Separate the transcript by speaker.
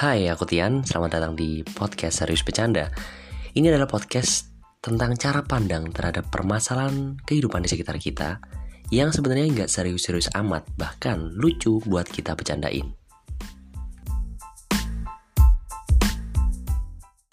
Speaker 1: Hai, aku Tian. Selamat datang di podcast Serius Bercanda. Ini adalah podcast tentang cara pandang terhadap permasalahan kehidupan di sekitar kita yang sebenarnya nggak serius-serius amat, bahkan lucu buat kita bercandain.